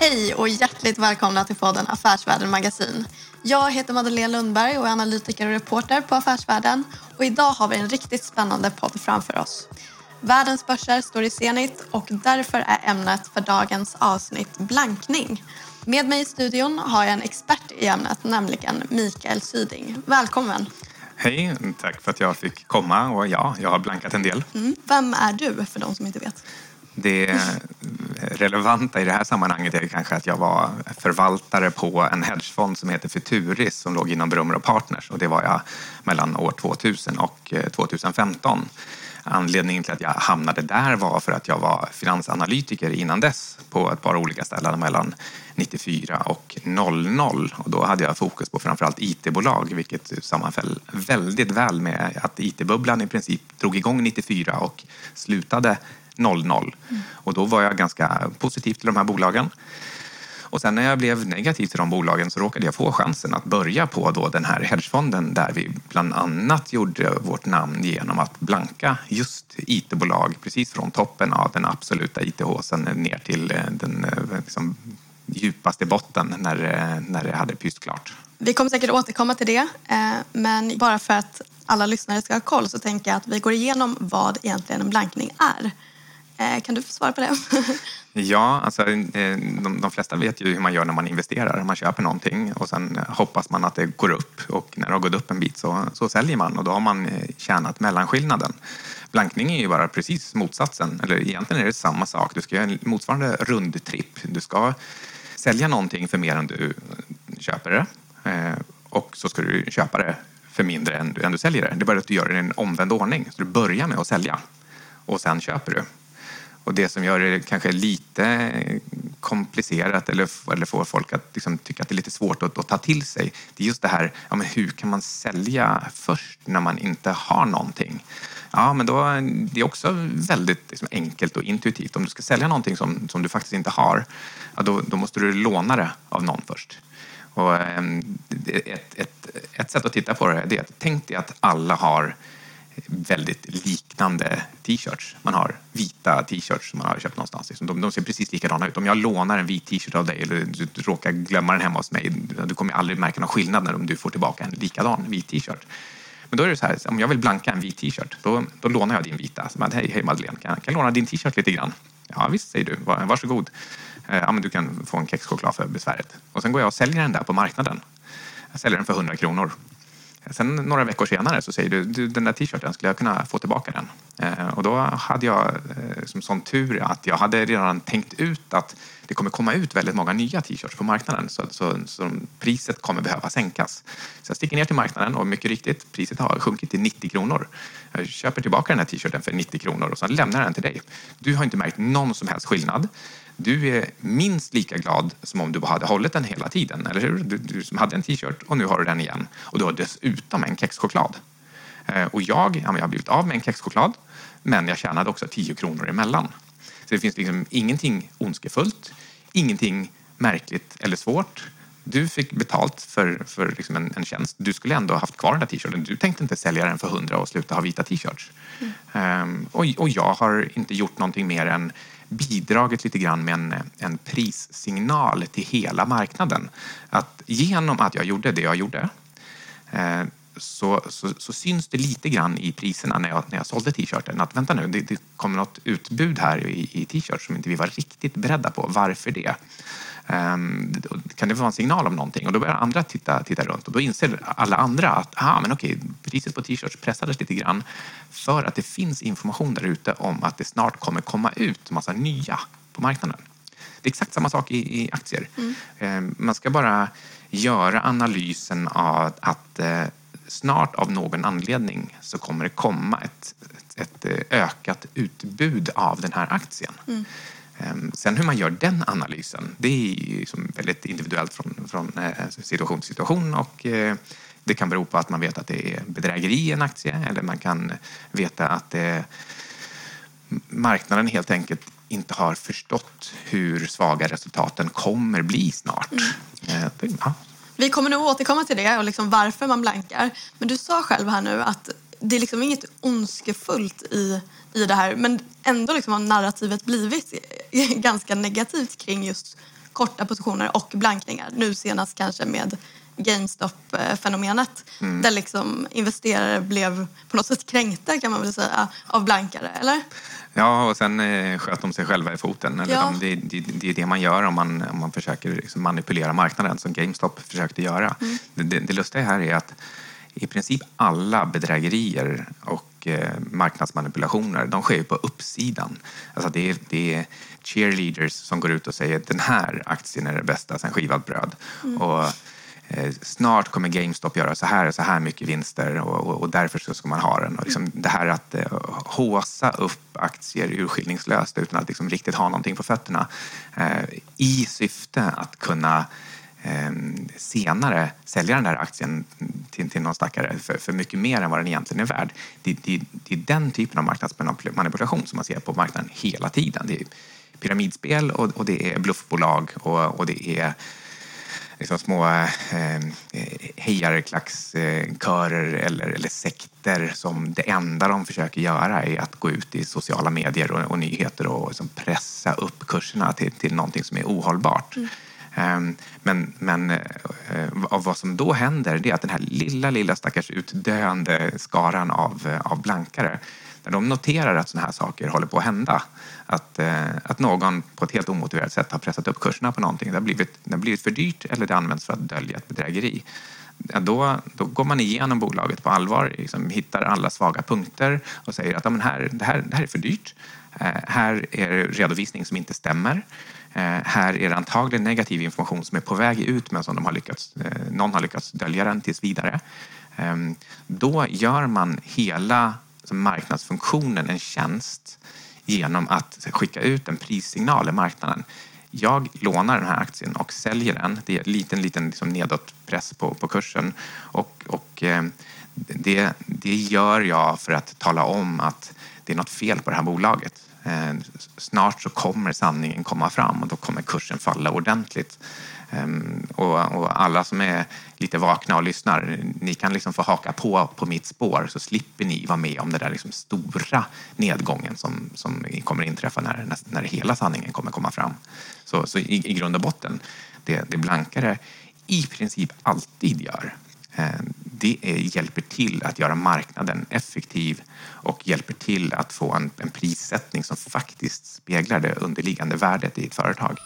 Hej och hjärtligt välkomna till podden Affärsvärlden Magasin. Jag heter Madeleine Lundberg och är analytiker och reporter på Affärsvärlden. Och idag har vi en riktigt spännande podd framför oss. Världens börser står i Zenit och därför är ämnet för dagens avsnitt blankning. Med mig i studion har jag en expert i ämnet, nämligen Mikael Syding. Välkommen! Hej, tack för att jag fick komma. Och ja, jag har blankat en del. Mm. Vem är du, för de som inte vet? Det relevanta i det här sammanhanget är kanske att jag var förvaltare på en hedgefond som heter Futuris som låg inom Brummer och Partners och det var jag mellan år 2000 och eh, 2015. Anledningen till att jag hamnade där var för att jag var finansanalytiker innan dess på ett par olika ställen mellan 94 och 00 och då hade jag fokus på framförallt IT-bolag vilket sammanföll väldigt väl med att IT-bubblan i princip drog igång 94 och slutade 00. Mm. Och då var jag ganska positiv till de här bolagen. Och sen när jag blev negativ till de bolagen så råkade jag få chansen att börja på då den här hedgefonden där vi bland annat gjorde vårt namn genom att blanka just IT-bolag precis från toppen av den absoluta IT-håsen ner till eh, den eh, liksom, djupaste botten när, eh, när det hade pyst klart. Vi kommer säkert återkomma till det, men bara för att alla lyssnare ska ha koll så tänker jag att vi går igenom vad egentligen en blankning är. Eh, kan du få svara på det? Ja, alltså, eh, de, de, flesta vet ju hur man gör när man investerar. Man köper någonting och sen eh, hoppas man att det går upp och när det har gått upp en bit så, så säljer man och då har man tjänat mellanskillnaden. Blankning är ju bara precis motsatsen, eller egentligen är det samma sak. Du ska göra en motsvarande rundtripp. Du ska sälja någonting för mer än du köper det och så ska du köpa det för mindre än du, än du säljer det. Det är bara att du gör det i en omvänd ordning. Så du börjar med att sälja och sen köper du. Och det som gör det kanske lite eh, komplicerat eller, eller får folk att liksom tycka att det är lite svårt att, att ta till sig, det är just det här, ja, men hur kan man sälja först när man inte har någonting? Ja, men då, det är också väldigt liksom, enkelt och intuitivt. Om du ska sälja någonting som, som du faktiskt inte har, ja, då, då måste du låna det av någon först. Och, ehm, ett, ett, ett sätt att titta på det är att tänk dig att alla har väldigt liknande t-shirts. Man har vita t-shirts som man har köpt någonstans. Liksom, de, de ser precis likadana ut. Om jag lånar en vit t-shirt av dig eller du, råkar glömma den hemma hos mig, du kommer aldrig märka någon skillnad när du får tillbaka en likadan vit t-shirt. Men då är det så här, om jag vill blanka en vit t-shirt, då, då lånar jag din vita. Så man, hej, hej Madeleine, kan, kan jag låna din t-shirt lite grann? Ja visst, säger du. Varsågod. Eh, ja, men du kan få en kexchoklad för besväret. Och sen går jag och säljer den där på marknaden. Jag säljer den för 100 kronor. Sen några veckor senare så säger du, du den där t-shirten, skulle jag kunna få tillbaka den? Eh, och då hade jag eh, som sån tur att jag hade redan tänkt ut att det kommer komma ut väldigt många nya t-shirts på marknaden så, så, så, priset kommer behöva sänkas. Så jag sticker ner till marknaden och mycket riktigt, priset har sjunkit till 90 kronor. Jag köper tillbaka den här t-shirten för 90 kronor och sen lämnar jag den till dig. Du har inte märkt någon som helst skillnad. Du är minst lika glad som om du hade hållit den hela tiden, eller hur? Du, du som hade en t-shirt och nu har du den igen. Och du har dessutom en kexchoklad. Eh, och jag, ja, jag har blivit av med en kexchoklad, men jag tjänade också 10 kronor emellan. Så det finns liksom ingenting ondskefullt, ingenting märkligt eller svårt. Du fick betalt för, för liksom en, en tjänst. Du skulle ändå ha haft kvar den där t-shirten. Du tänkte inte sälja den för 100 och sluta ha vita t-shirts. Mm. Um, och, och jag har inte gjort någonting mer än bidragit lite grann med en, en prissignal till hela marknaden. Att genom att jag gjorde det jag gjorde eh, så, så, så, syns det lite grann i priserna när jag, när jag sålde t-shirten att vänta nu, det, det kommer något utbud här i, i t-shirt som inte vi var riktigt beredda på. Varför det? Um, kan det vara en signal om någonting? Och då börjar andra titta, titta runt och då inser alla andra att aha, men okej, priset på t-shirts pressades lite grann för att det finns information där ute om att det snart kommer komma ut massa nya på marknaden. Det är exakt samma sak i, i aktier. Mm. Um, man ska bara göra analysen av att eh, snart av någon anledning så kommer det komma ett, ett, ett ökat utbud av den här aktien. Mm. Ehm, sen hur man gör den analysen, det är liksom väldigt individuellt från, från eh, situation till situation och eh, det kan bero på att man vet att det är bedrägeri i en aktie eller man kan veta att det, marknaden helt enkelt inte har förstått hur svaga resultaten kommer bli snart. Mm. Eh, ja. Vi kommer nog återkomma till det och liksom varför man blankar. Men du sa själv här nu att det är liksom inget ondskefullt i, i det här men ändå liksom har narrativet blivit ganska negativt kring just korta positioner och blankningar. Nu senast kanske med GameStop-fenomenet mm. där liksom investerare blev på något sätt kränkta kan man väl säga av blankare, eller? Ja, och sen eh, sköt de sig själva i foten. Eller ja. de, det, det, är det man gör om man, om man försöker liksom manipulera marknaden som GameStop försökte göra. Mm. Det, det, lustiga här är att i princip alla bedrägerier och eh, marknadsmanipulationer de sker på uppsidan. Alltså det, är, det är cheerleaders som går ut och säger att den här aktien är det bästa sen skivat bröd. Mm. Och, snart kommer GameStop göra så här och så här mycket vinster och, och, och därför så ska man ha den. Och liksom det här att eh, håsa upp aktier urskillningslöst utan att liksom riktigt ha någonting på fötterna eh, i syfte att kunna Eh, senare sälja den där aktien till, till någon stackare för, för mycket mer än vad den egentligen är värd. Det, det, det är den typen av marknadsmanipulation som man ser på marknaden hela tiden. Det är pyramidspel och, och det är bluffbolag och, och det är liksom små eh, hejarklackskörer eller, eller sekter som det enda de försöker göra är att gå ut i sociala medier och, och nyheter och liksom pressa upp kurserna till, till någonting som är ohållbart. Mm. Ehm, men, men eh, vad som då händer det är att den här lilla, lilla stackars utdöende skaran av, eh, av blankare när de noterar att sådana här saker håller på att hända, att, eh, att någon på ett helt omotiverat sätt har pressat upp kurserna på någonting, det har blivit, det har blivit för dyrt eller det används för att dölja ett bedrägeri. Ja, då, då går man igenom bolaget på allvar, liksom, hittar alla svaga punkter och säger att ja, men här, det, här, det här är för dyrt. Eh, här är det redovisning som inte stämmer. Eh, här är det antagligen negativ information som är på väg ut men som de har lyckats, eh, någon har lyckats dölja den tills vidare. Ehm, då gör man hela marknadsfunktionen en tjänst genom att skicka ut en prissignal i marknaden. Jag lånar den här aktien och säljer den. Det är en liten, liten liksom nedåtpress på, på kursen och, och eh, det, det gör jag för att tala om att det är något fel på det här bolaget. Eh, snart så kommer sanningen komma fram och då kommer kursen falla ordentligt. Ehm, och, och, alla som är lite vakna och lyssnar, ni kan liksom få haka på på mitt spår så slipper ni vara med om den där liksom stora nedgången som, som kommer inträffa när, när hela sanningen kommer komma fram. Så, så i, i grund och botten, det, det blankare i princip alltid gör ehm, det det hjälper till att göra marknaden effektiv och hjälper till att få en, en prissättning som faktiskt speglar det underliggande värdet i ett företag.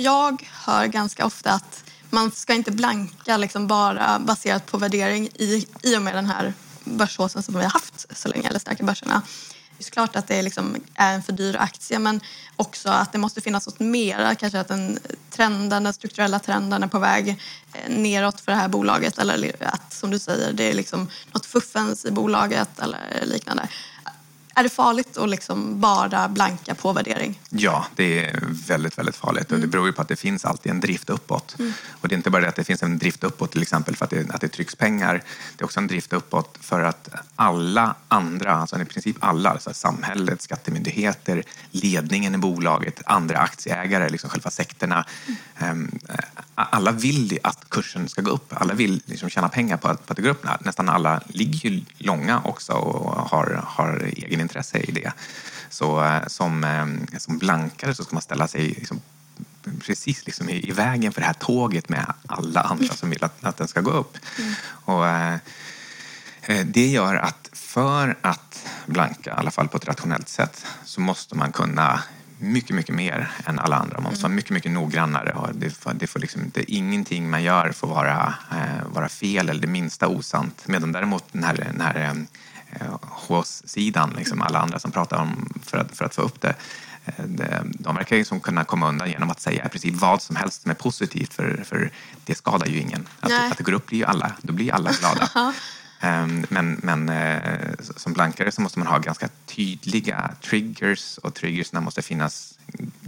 Jag hör ganska ofta att man ska inte blanka liksom bara baserat på värdering i, i och med den här börsåsen som vi har haft så länge, eller starka börserna. Det är klart att det liksom är en för dyr aktie men också att det måste finnas något mera, Kanske att den, trenden, den strukturella trenden är på väg eh, neråt för det här bolaget eller att som du säger det är liksom något fuffens i bolaget eller liknande. Är det farligt att liksom bara blanka på värdering? Ja, det är väldigt, väldigt farligt. Mm. Och det beror ju på att det finns alltid en drift uppåt. Mm. Och det är inte bara det att det finns en drift uppåt till exempel för att det, att det trycks pengar. Det är också en drift uppåt för att alla andra, alltså i princip alla, alltså samhället, skattemyndigheter, ledningen i bolaget, andra aktieägare, liksom själva sektorna. Mm. alla vill att kursen ska gå upp. Alla vill liksom tjäna pengar på att, på att det går upp. Nästan alla ligger ju långa också och har, har egen intresse i det. Så eh, som, eh, som blankare så ska man ställa sig liksom precis liksom i, i vägen för det här tåget med alla andra som vill att, att den ska gå upp. Och, eh, det gör att för att blanka, i alla fall på ett rationellt sätt, så måste man kunna mycket, mycket mer än alla andra. Man måste vara mycket, mycket noggrannare. Det får, det får liksom inte, ingenting man gör får vara, eh, vara fel eller det minsta osant. Medan däremot den här, den här eh, HÅS-sidan, liksom alla andra som pratar om för att, för att få upp det, eh, de verkar ju som kunna komma undan genom att säga i princip vad som helst som är positivt för, för det skadar ju ingen. Att, Nej. att det går upp blir ju alla, då blir alla glada. Ehm, Men, men eh, som blankare så måste man ha ganska tydliga triggers och triggersna måste finnas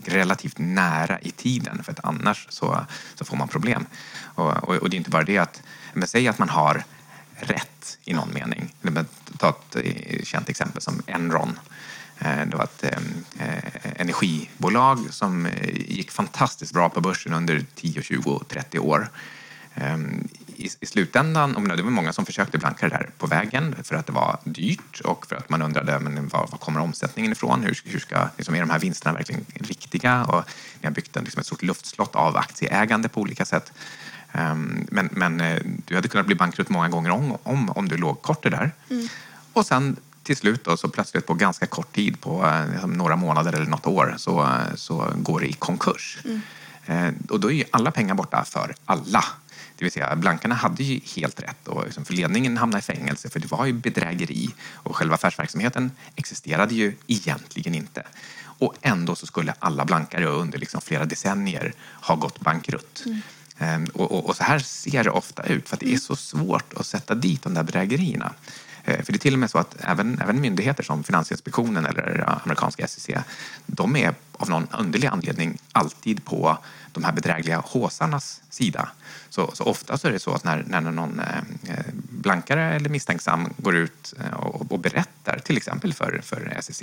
relativt nära i tiden för att annars så, så får man problem. Och, och, och det är inte bara det att, men säg att man har rätt i någon mening. Ta ett eh, känt exempel som Enron. Eh, det var ett eh, energibolag som gick fantastiskt bra på börsen under 10, 20, 30 år. Ehm, I, I slutändan, och det var många som försökte blanka det där på vägen för att det var dyrt och för att man undrade men var, var kommer omsättningen ifrån? Hur, hur ska, liksom, är de här vinsterna verkligen riktiga? Och ni har byggt en, liksom, ett stort luftslott av aktieägande på olika sätt. Ehm, men men eh, du hade kunnat bli bankrutt många gånger om, om, om du låg kort det där. Och sen till slut då, så plötsligt på ganska kort tid, på eh, liksom några månader eller något år, så, eh, så går det i konkurs. Eh, och då är ju alla pengar borta för alla. Det vill säga, blankarna hade ju helt rätt och liksom ledningen hamnade i fängelse för det var ju bedrägeri och själva affärsverksamheten existerade ju egentligen inte. Och ändå så skulle alla blankare under liksom flera decennier ha gått bankrutt. Ehm, Ehm, och, och, och så här ser det ofta ut för att det är så svårt att sätta dit de där bedrägerierna. Ehm, för det är till och med så att även, även myndigheter som Finansinspektionen eller eh, amerikanska SEC, de är av någon underlig anledning alltid på de här bedrägliga håsarnas sida. Så, så ofta så är det så att när, när någon eh, eh, blankare eller misstänksam går ut och, och berättar, till exempel för, för SEC,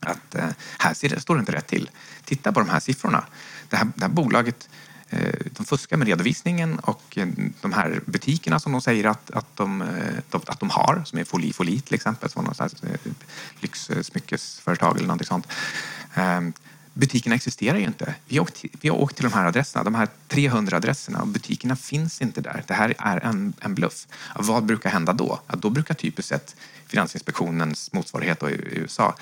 att här ser det, står det inte rätt till. Titta på de här siffrorna. Det här, det här bolaget Eh, de fuskar med redovisningen och eh, de här butikerna som de säger att, att, de, eh, att de har, som är Foli Foli till exempel, som var lyxsmyckesföretag eller någonting sånt. Ehm, butikerna existerar ju inte. Vi har, åkt, till- vi har åkt till de här adresserna, de här 300 adresserna och butikerna finns inte där. Det här är en, en bluff. Vad brukar hända då? Ja, då brukar typiskt sett Finansinspektionens motsvarighet då i USA,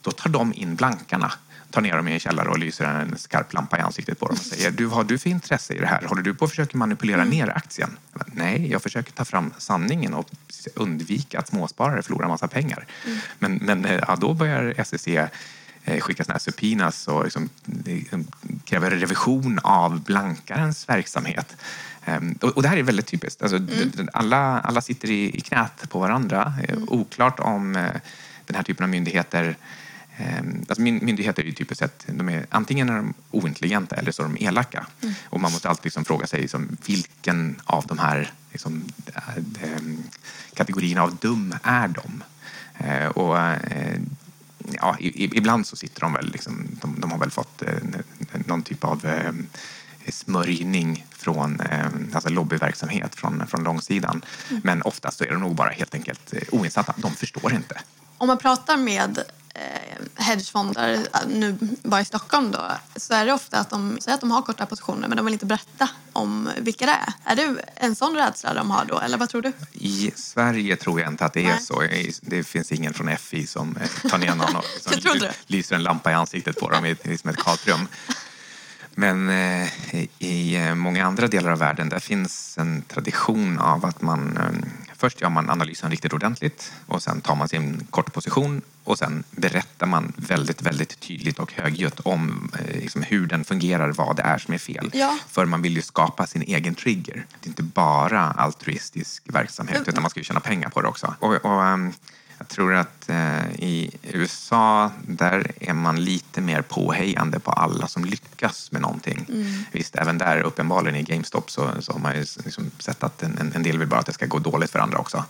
då tar de in blankarna tar ner dem i en källare och lyser en skarp lampa i ansiktet på dem och säger du, har du för intresse i det här? Håller du på att försöka manipulera ner aktien? Bara, Nej, jag försöker ta fram sanningen och undvika att småsparare förlorar massa pengar. Men, men eh, ja, då börjar SEC eh, skicka såna här subpoenas och liksom, eh, kräver revision av blankarens verksamhet. Ehm, Och det här är väldigt typiskt. Alltså, d- alla, alla sitter i, knät på varandra. Eh, Oklart om den här typen av myndigheter Alltså myn- myndigheter är ju typiskt sett, de är, antingen är de ointelligenta eller så är de elaka. Och man måste alltid liksom fråga sig liksom, vilken av de här liksom, äh, ehm, kategorierna av dum är de? Eh, och, eh, ja, ibland så sitter de väl, liksom, de, de har väl fått eh, någon typ av eh, smörjning från eh, alltså lobbyverksamhet från, från långsidan. Men oftast så är de nog bara helt enkelt eh, oinsatta. De förstår inte. Om man pratar med eh, hedgefonder, eh, nu bara i Stockholm då, så är det ofta att de säger att de har korta positioner men de vill inte berätta om vilka det är. Är det en sån rädsla de har då, eller vad tror du? I Sverige tror jag inte att det är Nej. så. I- Det finns ingen från FI som eh, tar ner någon och som Jag trodde det. lyser en lampa i ansiktet på dem i, i som ett kaltrum. Men eh, i- eh, många andra delar av världen där finns en tradition av att man eh, först gör man analysen riktigt ordentligt och sen tar man sin kortposition och sen berättar man väldigt, väldigt tydligt och högljutt om liksom hur den fungerar, vad det är som är fel. Ja. För man vill ju skapa sin egen trigger. Det är inte bara altruistisk verksamhet Mm. utan man ska ju tjäna pengar på det också. Och, och, ehm, jag tror att eh, i USA där är man lite mer påhejande på alla som lyckas med någonting. Visst, även där uppenbarligen i GameStop så, så har man ju liksom sett att en, en- del vill bara att det ska gå dåligt för andra också.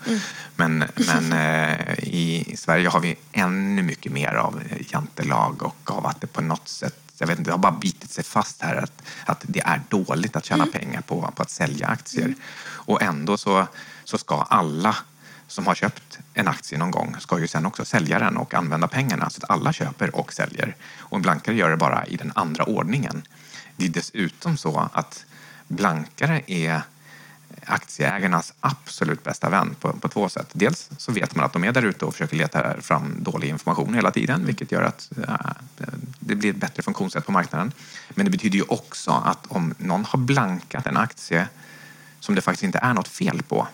Men, men eh, i Sverige har vi ännu mycket mer av jantelag och av att det på något sätt jag vet inte, det har bara bitit sig fast här att, att det är dåligt att tjäna pengar på, på att sälja aktier. Och ändå så, så ska alla som har köpt en aktie någon gång ska ju sen också sälja den och använda pengarna så att alla köper och säljer. Och en blankare gör det bara i den andra ordningen. Det är dessutom så att blankare är aktieägarnas absolut bästa vän på, på två sätt. Dels så vet man att de är där ute och försöker leta fram dålig information hela tiden vilket gör att äh, det blir ett bättre funktionssätt på marknaden. Men det betyder ju också att om någon har blankat en aktie som det faktiskt inte är något fel på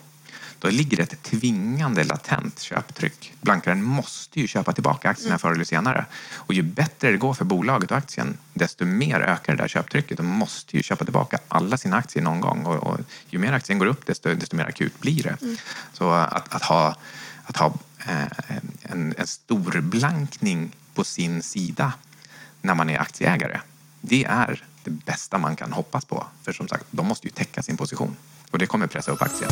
då ligger det ett tvingande latent köptryck. Blankaren måste ju köpa tillbaka aktierna mm. förr eller senare. Och ju bättre det går för bolaget och aktien, desto mer ökar det där köptrycket. De måste ju köpa tillbaka alla sina aktier någon gång. Och, och ju mer aktien går upp, desto, desto mer akut blir det. Mm. Så att, att, ha, att ha eh, en, en stor blankning på sin sida när man är aktieägare, det är det bästa man kan hoppas på. För som sagt, de måste ju täcka sin position och det kommer pressa upp aktien.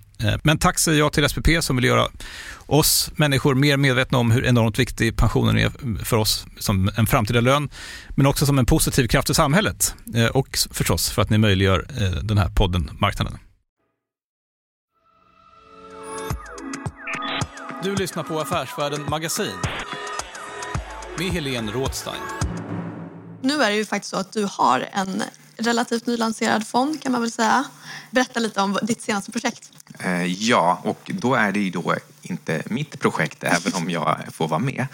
Eh, men tack säger jag till SPP som vill göra oss människor mer medvetna om hur enormt viktig pensionen är för oss som en framtida lön, men också som en positiv kraft i samhället eh, och förstås för att ni möjliggör eh, den här podden Marknaden. Du lyssnar på Affärsvärlden Magasin med Helene Rådstein. Nu är det ju faktiskt så att du har en relativt nylanserad fond kan man väl säga. Berätta lite om ditt senaste projekt. Eh, ja, och då är det ju då inte mitt projekt, även om jag får vara med.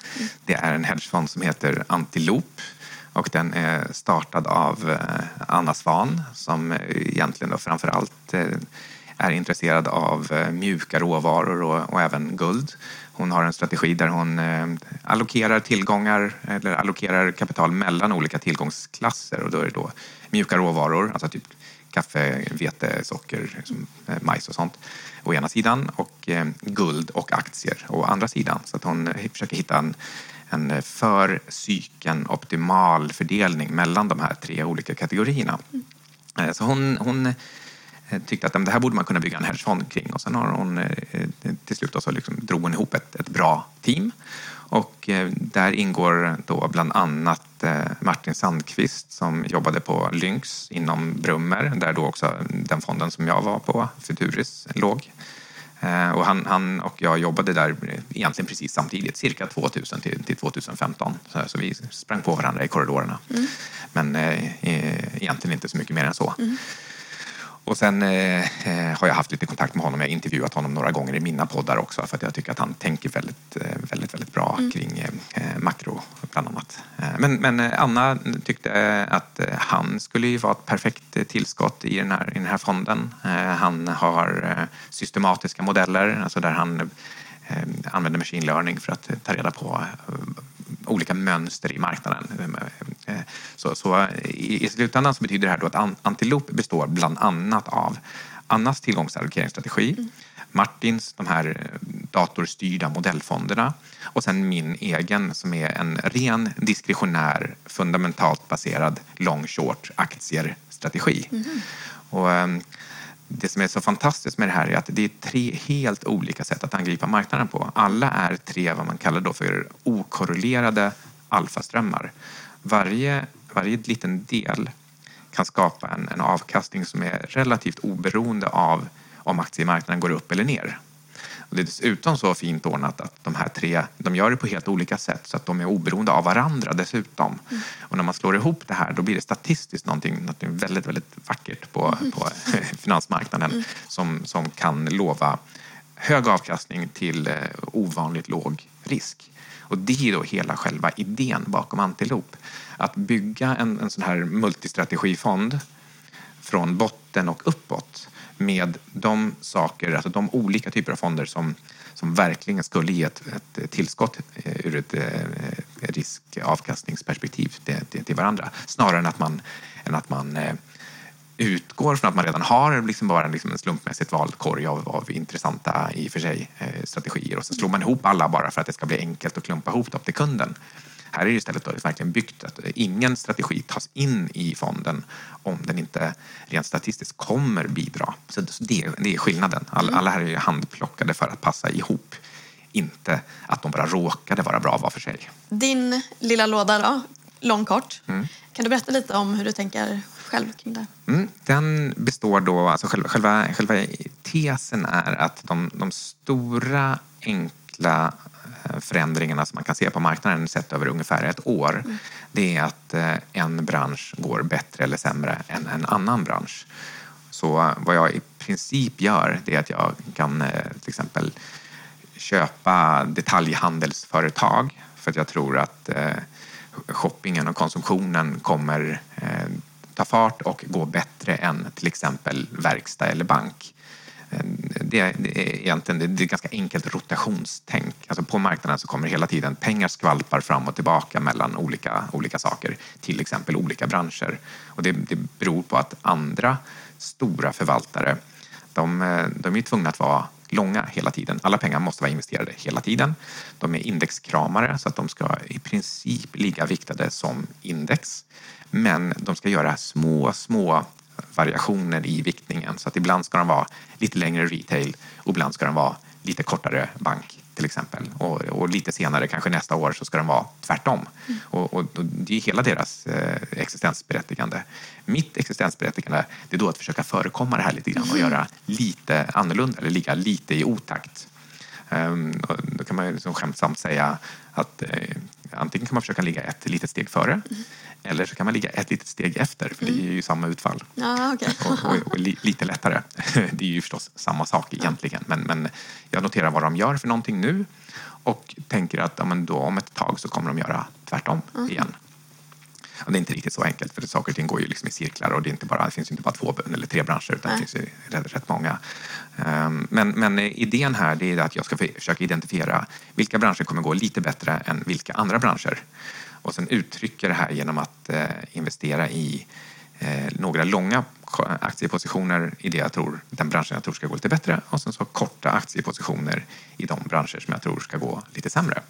Det är en hedgefond som heter Antilop och den är startad av eh, Anna Svan som egentligen då framför allt eh, är intresserad av mjuka råvaror och, och, även guld. Hon har en strategi där hon allokerar tillgångar eller allokerar kapital mellan olika tillgångsklasser och då är det då mjuka råvaror, alltså typ kaffe, vete, socker, eh, majs och sånt å ena sidan och eh, guld och aktier å andra sidan. Så att hon eh, försöker hitta en, en för psyken optimal fördelning mellan de här tre olika kategorierna. Mm. Så hon, hon tyckte att det här borde man kunna bygga en hedgefond kring och sen har hon till slut så liksom drog hon ihop ett, ett bra team och eh, där ingår då bland annat eh, Martin Sandqvist som jobbade på Lynx inom Brummer, där då också den fonden som jag var på, Futuris, låg. Eh, och han, han, och jag jobbade där egentligen precis samtidigt, cirka 2000 till, till 2015. Så, så, vi sprang på varandra i korridorerna. Mm. Men eh, egentligen inte så mycket mer än så. Mm. Och sen eh, eh, har jag haft lite kontakt med honom. Jag har intervjuat honom några gånger i mina poddar också för att jag tycker att han tänker väldigt, eh, väldigt, väldigt bra mm. kring eh, makro bland annat. Eh, men, men Anna tyckte att han skulle ju vara ett perfekt tillskott i den här, i den här fonden. Han har systematiska modeller, alltså där han eh, använder machine learning för att ta reda på eh, olika mönster i marknaden. Eh, så, så i, i slutändan så betyder det här då att Antiloop består bland annat av Annas tillgångsallokeringsstrategi, mm. Martins de här datorstyrda modellfonderna och sen min egen som är en ren diskretionär fundamentalt baserad long short aktier-strategi. Mm. Och, ehm, det som är så fantastiskt med det här är att det är tre helt olika sätt att angripa marknaden på. Alla är tre vad man kallar då för okorrelerade alfaströmmar. Varje, varje liten del kan skapa en, en avkastning som är relativt oberoende av om aktiemarknaden går upp eller ner. Och det är dessutom så fint ordnat att de här tre de gör det på helt olika sätt så att de är oberoende av varandra dessutom. Mm. Och när man slår ihop det här då blir det statistiskt någonting, någonting väldigt, väldigt vackert på, mm. på finansmarknaden mm. som, som kan lova hög avkastning till eh, ovanligt låg risk. Och det är då hela själva idén bakom Antilop. Att bygga en, en sån här multistrategifond från botten och uppåt med de saker, alltså de olika typer av fonder som, som verkligen skulle ge ett, ett tillskott eh, ur ett eh, riskavkastningsperspektiv till, till, till, varandra. Snarare än att man, än att man eh, utgår från att man redan har liksom bara liksom en slumpmässigt vald korg av, av intressanta i och för sig strategier och så slår man ihop alla bara för att det ska bli enkelt att klumpa ihop dem till kunden. Här är det istället då verkligen byggt att ingen strategi tas in i fonden om den inte rent statistiskt kommer bidra. Så det, det är skillnaden. Alla, mm. alla här är handplockade för att passa ihop inte att de bara råkade vara bra var för sig. Din lilla låda då, lång kort. Mm. Kan du berätta lite om hur du tänker själv kring det? Mm, den består då, alltså själva, själva, själva tesen är att de, de stora enkla förändringarna som man kan se på marknaden sett över ungefär ett år mm. det är att eh, en bransch går bättre eller sämre än en annan bransch. Så vad jag i princip gör det är att jag kan eh, till exempel köpa detaljhandelsföretag för att jag tror att eh, shoppingen och konsumtionen kommer ta fart och gå bättre än till exempel verkstad eller bank Eh, det, är egentligen det är ett ganska enkelt rotationstänk. Alltså på marknaden så kommer hela tiden pengar skvalpar fram och tillbaka mellan olika, olika saker, till exempel olika branscher. Och det, det beror på att andra stora förvaltare de, eh, de är tvungna att vara långa hela tiden. Alla pengar måste vara investerade hela tiden. De är indexkramare så att de ska i princip ligga viktade som index. Men de ska göra små, små variationer i viktningen. Så att ibland ska de vara lite längre retail och ibland ska de vara lite kortare bank till exempel. Och, och lite senare, kanske nästa år, så ska de vara tvärtom. Mm. Och, och, och, det är hela deras eh, existensberättigande. Mitt existensberättigande det är då att försöka förekomma det här lite grann och mm. göra lite annorlunda eller ligga lite i otakt. Um, då kan man liksom skämtsamt säga att eh, antingen kan man försöka ligga ett litet steg före mm. eller så kan man ligga ett litet steg efter för mm. det ger ju samma utfall. Ja, okay. och, och, och li, lite lättare. det är ju förstås samma sak egentligen men, men jag noterar vad de gör för någonting nu och tänker att ja, men då, om ett tag så kommer de göra tvärtom mm. igen. Och det är inte riktigt så enkelt för saker och ting går ju liksom i cirklar och det, är inte bara, det finns inte bara två eller tre branscher utan Nej. det finns rätt, rätt många. Ehm, men, men idén här det är att jag ska försöka identifiera vilka branscher kommer gå lite bättre än vilka andra branscher. Och sen uttrycka det här genom att eh, investera i eh, några långa aktiepositioner i det jag tror, den branschen jag tror ska gå lite bättre och sen så korta aktiepositioner i de branscher som jag tror ska gå lite sämre.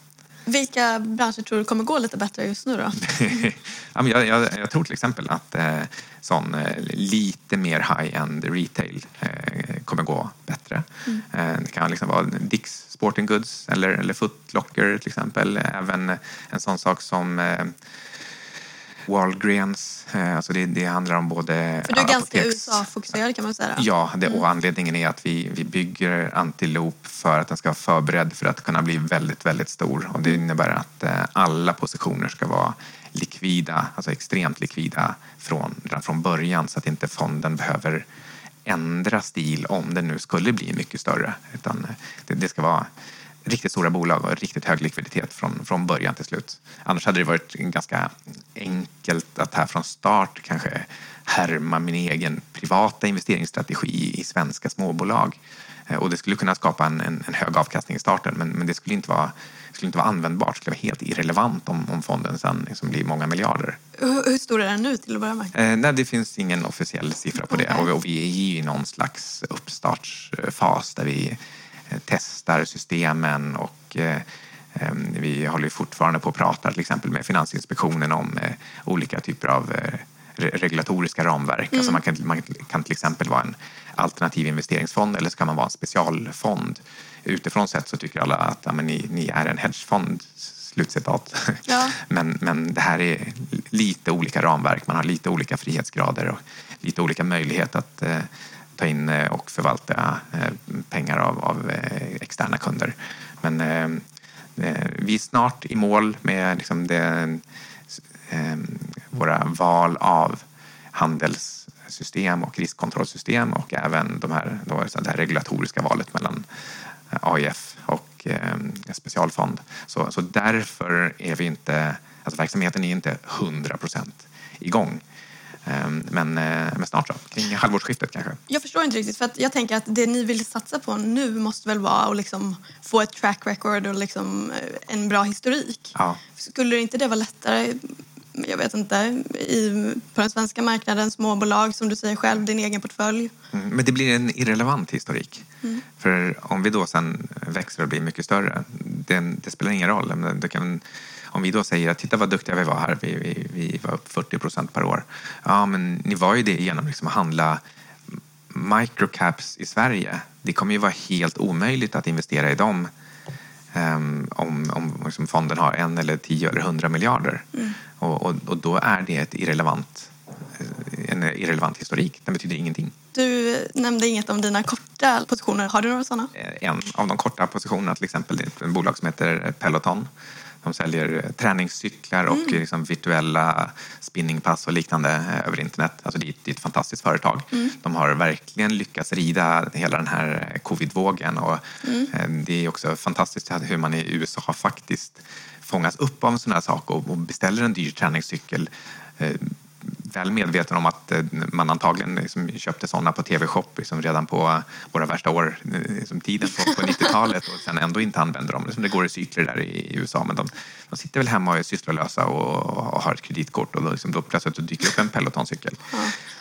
Vilka branscher tror du kommer gå lite bättre just nu då? jag, jag, jag, tror till exempel att eh, sån eh, lite mer high-end retail eh, kommer gå bättre. Mm. Eh, det kan liksom vara Dicks Sporting Goods eller, eller Foot Locker till exempel. Även en sån sak som eh, Walgreens. Eh, alltså det, det handlar om både... För du är ganska USA-fokuserad kan man säga. Ja, det, och anledningen är att vi, vi bygger Antiloop för att den ska vara förberedd för att kunna bli väldigt, väldigt stor. Och det innebär att eh, alla positioner ska vara likvida, alltså extremt likvida från, från början så att inte fonden behöver ändra stil om den nu skulle bli mycket större. Utan eh, det, det ska vara riktigt stora bolag och riktigt hög likviditet från, från början till slut. Annars hade det varit ganska enkelt att här från start kanske härma min egen privata investeringsstrategi i svenska småbolag. Eh, och det skulle kunna skapa en, en, en hög avkastning i starten men, men det skulle inte vara skulle inte vara användbart, det skulle vara helt irrelevant om, om fonden sen liksom blir många miljarder. Hur, hur stor är den nu till att börja med? Eh, nej, det finns ingen officiell siffra på det och, och vi är i någon slags uppstartsfas där vi testar systemen och eh, vi håller fortfarande på att prata till exempel med Finansinspektionen om eh, olika typer av eh, regulatoriska ramverk. Mm. Alltså man, kan, man kan till exempel vara en alternativ investeringsfond eller så kan man vara en specialfond utifrån sett så tycker alla att ja, ni, ni är en hedgefond, slutcitat. Ja. men, men det här är lite olika ramverk, man har lite olika frihetsgrader och lite olika möjlighet att ta in eh, och förvalta eh, pengar av, av eh, externa kunder. Men eh, vi är snart i mål med liksom det, våra val av handelssystem och riskkontrollsystem och även de här, då, det här regulatoriska valet mellan AIF och eh, specialfond. Så, så därför är vi inte, alltså verksamheten är inte 100 procent igång. Ehm, men, eh, men snart så, kring halvårsskiftet kanske. Jag förstår inte riktigt, för att jag tänker att det ni vill satsa på nu måste väl vara att liksom få ett track record och liksom eh, en bra historik. Ja. Skulle inte det vara lättare jag vet inte, i, på den svenska marknaden, småbolag som du säger själv, din egen portfölj. Mm, men det blir en irrelevant historik. Mm. För om vi då sen växer och blir mycket större, det, det spelar ingen roll. Det kan, om vi då säger att titta vad duktiga vi var här, vi, vi, vi var upp 40 procent per år. Ja, men ni var ju det genom liksom att handla microcaps i Sverige. Det kommer ju vara helt omöjligt att investera i dem um, om, om liksom fonden har en eller tio eller hundra miljarder. Mm. Och, och, och, då är det ett irrelevant, eh, en irrelevant historik. Den betyder ingenting. Du nämnde inget om dina korta positioner. Har du några sådana? Eh, en av de korta positionerna till exempel är ett bolag som heter Peloton de säljer träningscyklar och mm. liksom virtuella spinningpass och liknande eh, över internet. Alltså det, är ett fantastiskt företag. Mm. De har verkligen lyckats rida hela den här covidvågen och mm. Eh, det är också fantastiskt hur man i USA faktiskt fångas upp av en sån här sak och beställer en dyr träningscykel eh, väl medveten om att eh, man antagligen liksom köpte sådana på TV-shop liksom redan på våra värsta år, liksom tiden på, på 90-talet och sen ändå inte använder dem. Liksom det går i cykler där i USA men de, de sitter väl hemma och är sysslolösa och, och har ett kreditkort och då, liksom, då plötsligt dyker upp en Peloton-cykel. Ja.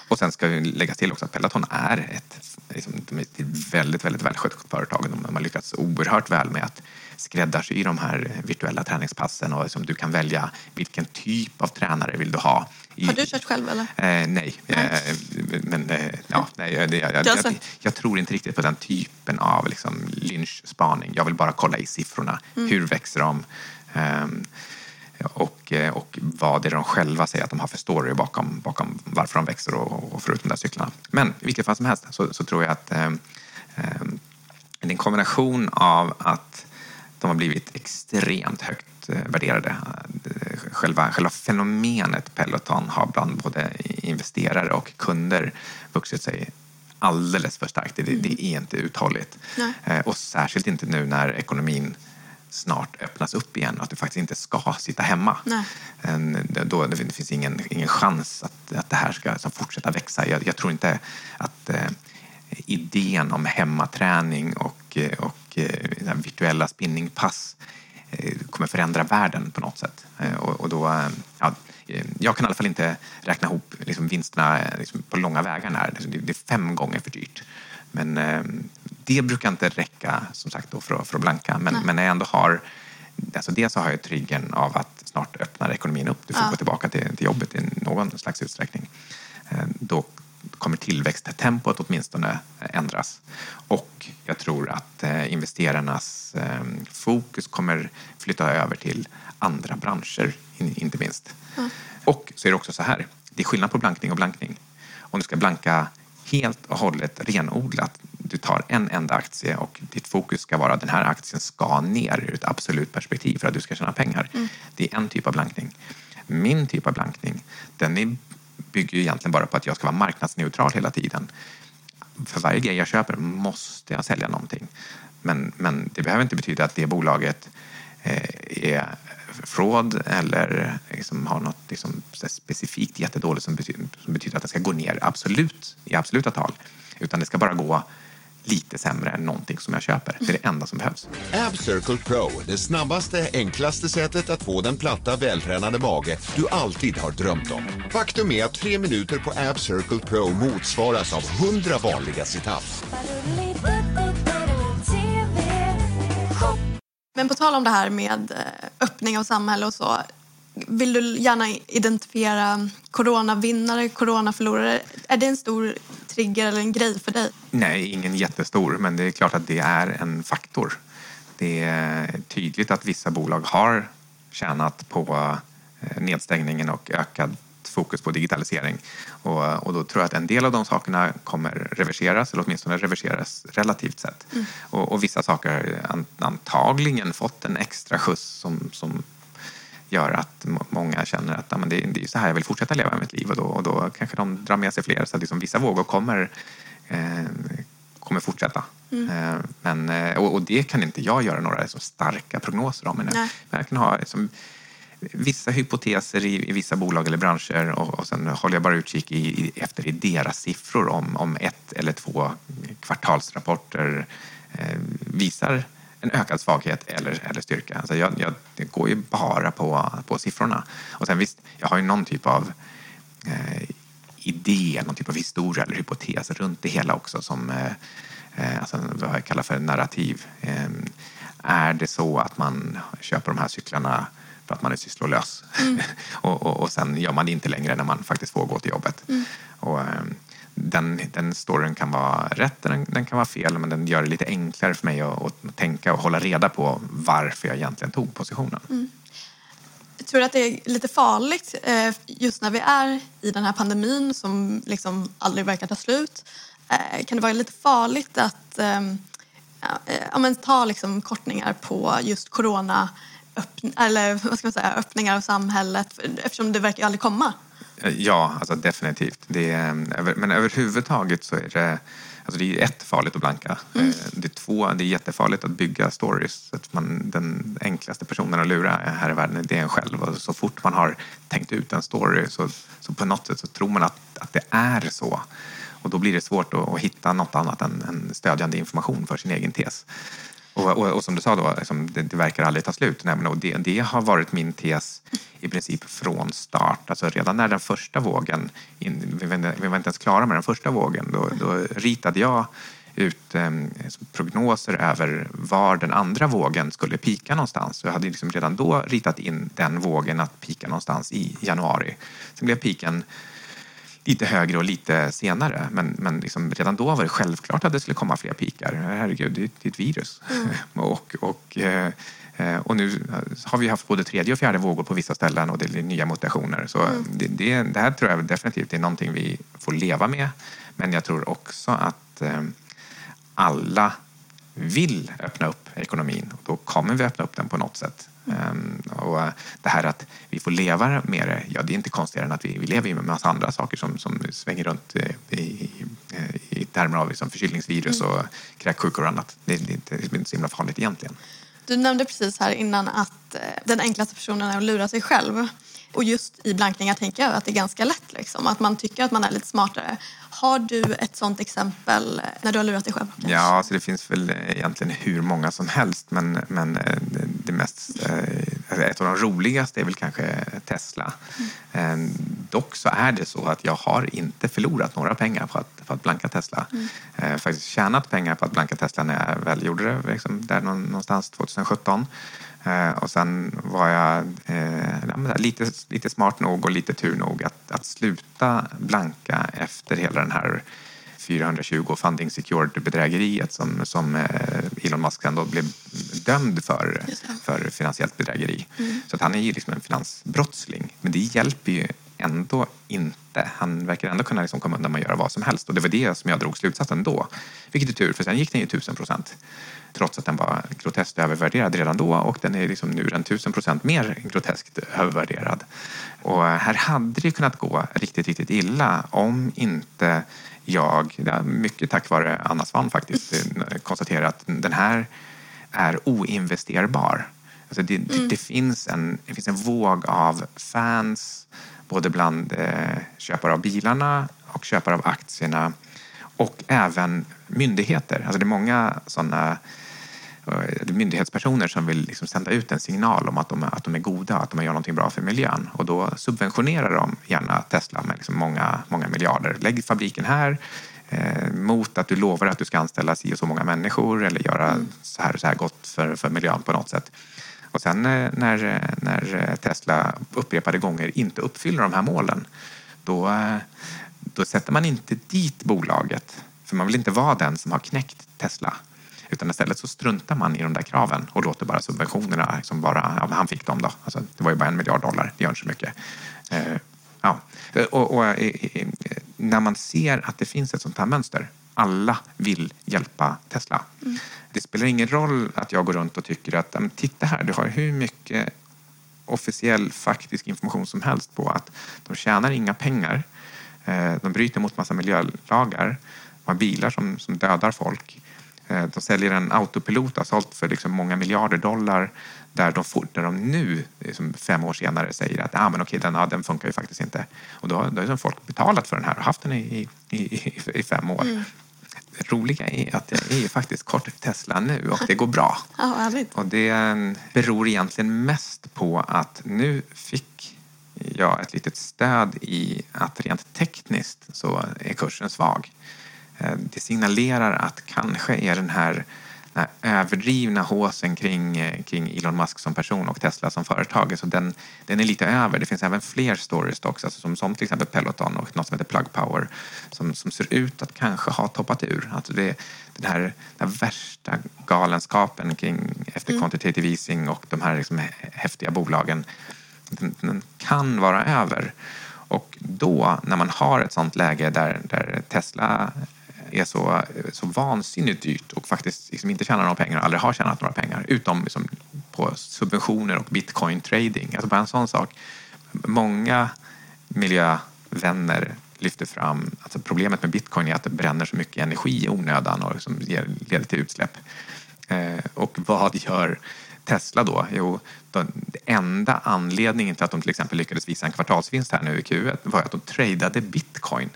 Och sen ska vi lägga till också att Peloton är ett, liksom, ett väldigt, väldigt välskött företag. De har lyckats oerhört väl med att skräddarsy de här virtuella träningspassen och liksom, du kan välja vilken typ av tränare vill du ha. Har du kört själv eller? Eh, nej, eh, men eh, ja, nej, jag, jag, jag, jag, tror inte riktigt på den typen av liksom, lynchspaning. Jag vill bara kolla i siffrorna. Mm. Hur växer de? Ehm, och, eh, och vad det är de själva säger att de har för story bakom, bakom varför de växer och, och förutom de där cyklarna. Men i vilket fall som helst så, så tror jag att eh, eh, det är en kombination av att de har blivit extremt högt eh, värderade. Själva, själva fenomenet Peloton har bland både investerare och kunder vuxit sig alldeles för starkt. Det, det är inte uthålligt. Nej. Och särskilt inte nu när ekonomin snart öppnas upp igen och att du faktiskt inte ska sitta hemma. Nej. Då, det finns ingen, ingen chans att, att det här ska alltså, fortsätta växa. Jag, jag tror inte att eh, idén om hemmaträning och, och eh, virtuella spinningpass eh, kommer förändra världen på något sätt. Eh, och, och då, eh, ja, jag kan i alla fall inte räkna ihop liksom, vinsterna liksom, på långa vägar. När. Det, det är fem gånger för dyrt. Men eh, det brukar inte räcka som sagt då för, för att blanka. Men, men när jag ändå har Alltså dels har jag triggern av att snart öppnar ekonomin upp. Du får ja. gå tillbaka till, till jobbet i någon slags utsträckning. Eh, då kommer tillväxttempot åtminstone ändras. Och jag tror att eh, investerarnas fokus kommer flytta över till andra branscher, inte minst. Ja. Och så är det också så här, det är skillnad på blankning och blankning. Om du ska blanka helt och hållet renodlat. Du tar en enda aktie och ditt fokus ska vara att den här aktien ska ner ur ett absolut perspektiv för att du ska tjäna pengar. Mm. Det är en typ av blankning. Min typ av blankning, den är, bygger ju egentligen bara på att jag ska vara marknadsneutral hela tiden. För varje grej jag köper måste jag sälja någonting. Men, men det behöver inte betyda att det bolaget eh, är fraud eller liksom har något liksom specifikt jättedåligt som betyder, som betyder att det ska gå ner absolut, i absoluta tal. Utan det ska bara gå lite sämre än någonting som jag köper. Det är det enda som behövs. Ab Circle Pro, det snabbaste, enklaste sättet att få den platta, vältränade mage du alltid har drömt om. Faktum är att tre minuter på Ab Circle Pro motsvaras av 100 vanliga situps. Men på tal om det här med eh, öppning av samhälle och så. Vill du gärna identifiera coronavinnare, coronaförlorare? Är det en stor trigger eller en grej för dig? Nej, ingen jättestor, men det är klart att det är en faktor. Det är tydligt att vissa bolag har tjänat på eh, nedstängningen och ökad fokus på digitalisering. Och, och då tror jag att en del av de sakerna kommer reverseras, eller åtminstone reverseras relativt sett. Mm. Och, och, vissa saker har antagligen fått en extra skjuts som, som gör att många känner att ja, men det, det är så här jag vill fortsätta leva mitt liv och då, och då kanske de drar med sig fler. Så att liksom vissa vågor kommer, eh, kommer fortsätta. Mm. Eh, men, eh, och, och, det kan inte jag göra några så starka prognoser om. Men jag kan ha liksom, vissa hypoteser i, i, vissa bolag eller branscher och, och sen håller jag bara utkik i, i, efter i deras siffror om, om ett eller två kvartalsrapporter eh, visar en ökad svaghet eller, eller styrka. Alltså jag, jag, det går ju bara på, på siffrorna. Och sen visst, jag har ju någon typ av eh, idé, någon typ av historia eller hypotes runt det hela också som eh, eh alltså vad jag kallar för narrativ. Eh, är det så att man köper de här cyklarna för att man är sysslolös. Mm. och, och, och sen gör man det inte längre när man faktiskt får gå till jobbet. Mm. Och, ehm, den, den storyn kan vara rätt, den, den kan vara fel, men den gör det lite enklare för mig att, att tänka och hålla reda på varför jag egentligen tog positionen. Mm. Jag tror att det är lite farligt eh, just när vi är i den här pandemin som liksom aldrig verkar ta slut. Eh, kan det vara lite farligt att ehm, eh, ja, men ta liksom kortningar på just corona öppn eller vad ska man säga, öppningar av samhället eftersom det verkar aldrig komma. Ja, alltså definitivt. Det är, men överhuvudtaget så är det Alltså det är ett, farligt att blanka. Mm. Eh, det är två, det är jättefarligt att bygga stories. Att man, den enklaste personen att lura här i världen det är en själv. Och så fort man har tänkt ut en story så, så på något sätt så tror man att, att det är så. Och då blir det svårt att, att hitta något annat än, än stödjande information för sin egen tes. Och, och, och, som du sa, då, liksom, det, det, verkar aldrig ta slut. Nej, och det, det, har varit min tes i princip från start. Alltså redan när den första vågen, in, vi, var inte, vi var inte ens klara med den första vågen, då, då ritade jag ut eh, prognoser över var den andra vågen skulle pika någonstans. Jag hade liksom redan då ritat in den vågen att pika någonstans i januari. Sen blev piken lite högre och lite senare. Men, men liksom redan då var det självklart att det skulle komma fler pikar. Herregud, det är ett virus. Mm. och, och, eh, och nu har vi haft både tredje och fjärde vågor på vissa ställen och det är nya mutationer. Så mm. det, det, det, här tror jag definitivt är någonting vi får leva med. Men jag tror också att eh, alla vill öppna upp ekonomin och då kommer vi öppna upp den på något sätt. Um, och det här att vi får leva med det, ja det är inte konstigare än att vi, vi lever med en massa andra saker som, som svänger runt i, i, i termer av liksom förkylningsvirus mm. och kräksjukor och annat. Det, det, det är inte så himla farligt egentligen. Du nämnde precis här innan att eh, den enklaste personen är att lura sig själv. Och just i blankningar tänker jag att det är ganska lätt. Liksom, att man tycker att man är lite smartare. Har du ett sånt exempel när du har lurat dig själv? Kanske? Ja, alltså det finns väl egentligen hur många som helst. Men, men eh, det mest, eh, ett av de roligaste är väl kanske Tesla. Mm. Dock så är det så att jag har inte förlorat några pengar på att, på att blanka Tesla. Mm. Faktiskt tjänat pengar på att blanka Tesla när jag väl gjorde det, liksom där någonstans 2017. Eh, och sen var jag eh, lite, lite smart nog och lite tur nog att, att sluta blanka efter hela den här 420 funding secured bedrägeriet som, som eh, Elon Musk ändå blev dömd för, för finansiellt bedrägeri. Mm. Så att han är ju liksom en finansbrottsling. Men det hjälper ju ändå inte. Han verkar ändå kunna liksom komma undan med att göra vad som helst. Och det var det som jag drog slutsatsen då. Vilket är tur, för sen gick den ju tusen procent trots att den var groteskt övervärderad redan då och den är liksom nu en tusen procent mer groteskt övervärderad. Och här hade det kunnat gå riktigt, riktigt illa om inte jag, mycket tack vare Anna Svan faktiskt, konstaterar att den här är oinvesterbar. Alltså det, mm. det, det, finns en, det finns en våg av fans både bland eh, köpare av bilarna och köpare av aktierna och även myndigheter. Alltså det är många sådana eh, myndighetspersoner som vill liksom sända ut en signal om att de, att de är goda, att de gör någonting bra för miljön. Och då subventionerar de gärna Tesla med liksom många, många miljarder. Lägg fabriken här eh, mot att du lovar att du ska anställa si och så många människor eller göra mm. så här och så här gott för, för miljön på något sätt. Och sen eh, när, när Tesla upprepade gånger inte uppfyller de här målen då, eh, då sätter man inte dit bolaget. För man vill inte vara den som har knäckt Tesla. Utan istället så struntar man i de där kraven och låter bara subventionerna, liksom bara, ja, han fick dem då. Alltså, det var ju bara en miljard dollar, det gör inte så mycket. Eh, ja. och, och när man ser att det finns ett sånt här mönster, alla vill hjälpa Tesla. Mm. Det spelar ingen roll att jag går runt och tycker att titta här, du har hur mycket officiell faktisk information som helst på att de tjänar inga pengar. Eh, de bryter mot massa miljölagar. De har bilar som, som dödar folk. Eh, de säljer en autopilot, har sålt för liksom många miljarder dollar där de, får, där de nu, liksom fem år senare, säger att ah, men okej, den, ja, den funkar ju faktiskt inte. Och då, då har folk betalat för den här och haft den i, i, i, i fem år. Mm roliga är att jag är faktiskt kort Tesla nu och det går bra. Ja, och det beror egentligen mest på att nu fick jag ett litet stöd i att rent tekniskt så är kursen svag. Eh, det signalerar att kanske är den här överdrivna håsen kring, eh, kring Elon Musk som person och Tesla som företag. Så den, den är lite över. Det finns även fler stories också, alltså som, som till exempel Peloton och något som heter Plug Power som, som ser ut att kanske ha toppat ur. Alltså det, den, här, den här värsta galenskapen kring efter mm. quantitative easing och de här liksom häftiga bolagen den, den kan vara över. Och då, när man har ett sånt läge där, där Tesla är så, eh, så vansinnigt dyrt och faktiskt liksom inte tjänar några pengar och aldrig har tjänat några pengar utom liksom på subventioner och bitcoin trading. Alltså bara en sån sak. Många miljövänner lyfter fram alltså problemet med bitcoin är att det bränner så mycket energi i onödan och liksom leder till utsläpp. Eh, och vad gör Tesla då? Jo, den enda anledningen till att de till exempel lyckades visa en kvartalsvinst här nu i Q1 var att de tradade bitcoin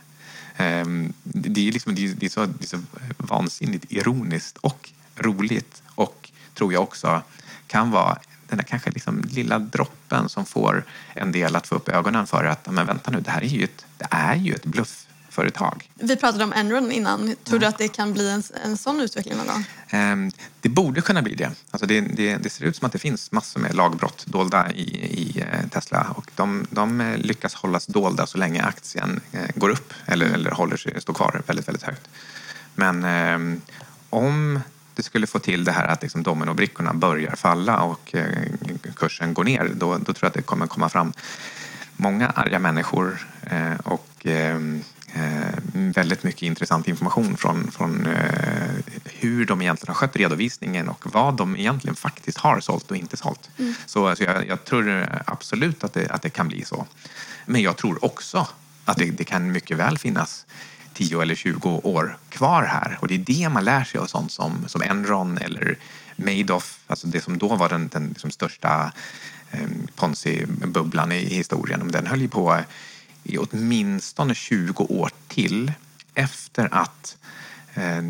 Ehm, det är, liksom, det är, så, det är så vansinnigt ironiskt och roligt och tror jag också kan vara den där kanske liksom lilla droppen som får en del att få upp ögonen för att men vänta nu, det här är ju ett, det är ju ett bluff företag. Vi pratade om Enron innan. Tror du att det kan bli en, en sån utveckling någon gång? Um, det borde kunna bli det. Alltså det, det. det, ser ut som att det finns massor med lagbrott dolda i, i uh, Tesla och de, de uh, lyckas hållas dolda så länge aktien uh, går upp eller, mm. eller håller sig, står kvar väldigt, väldigt högt. Men um, om det skulle få till det här att liksom dominobrickorna börjar falla och kursen går ner, då, då tror jag att det kommer komma fram många arga människor och ehm, eh, väldigt mycket intressant information från, från eh, hur de egentligen har skött redovisningen och vad de egentligen faktiskt har sålt och inte sålt. Mm. Så alltså, jag, jag, tror absolut att det, att det kan bli så. Men jag tror också att det, det kan mycket väl finnas 10 eller 20 år kvar här. Och det är det man lär sig av sånt som, som Enron eller Madoff, alltså det som då var den, den liksom största eh, Ponzi-bubblan i, i historien. Den höll ju på i åtminstone 20 år till efter att eh,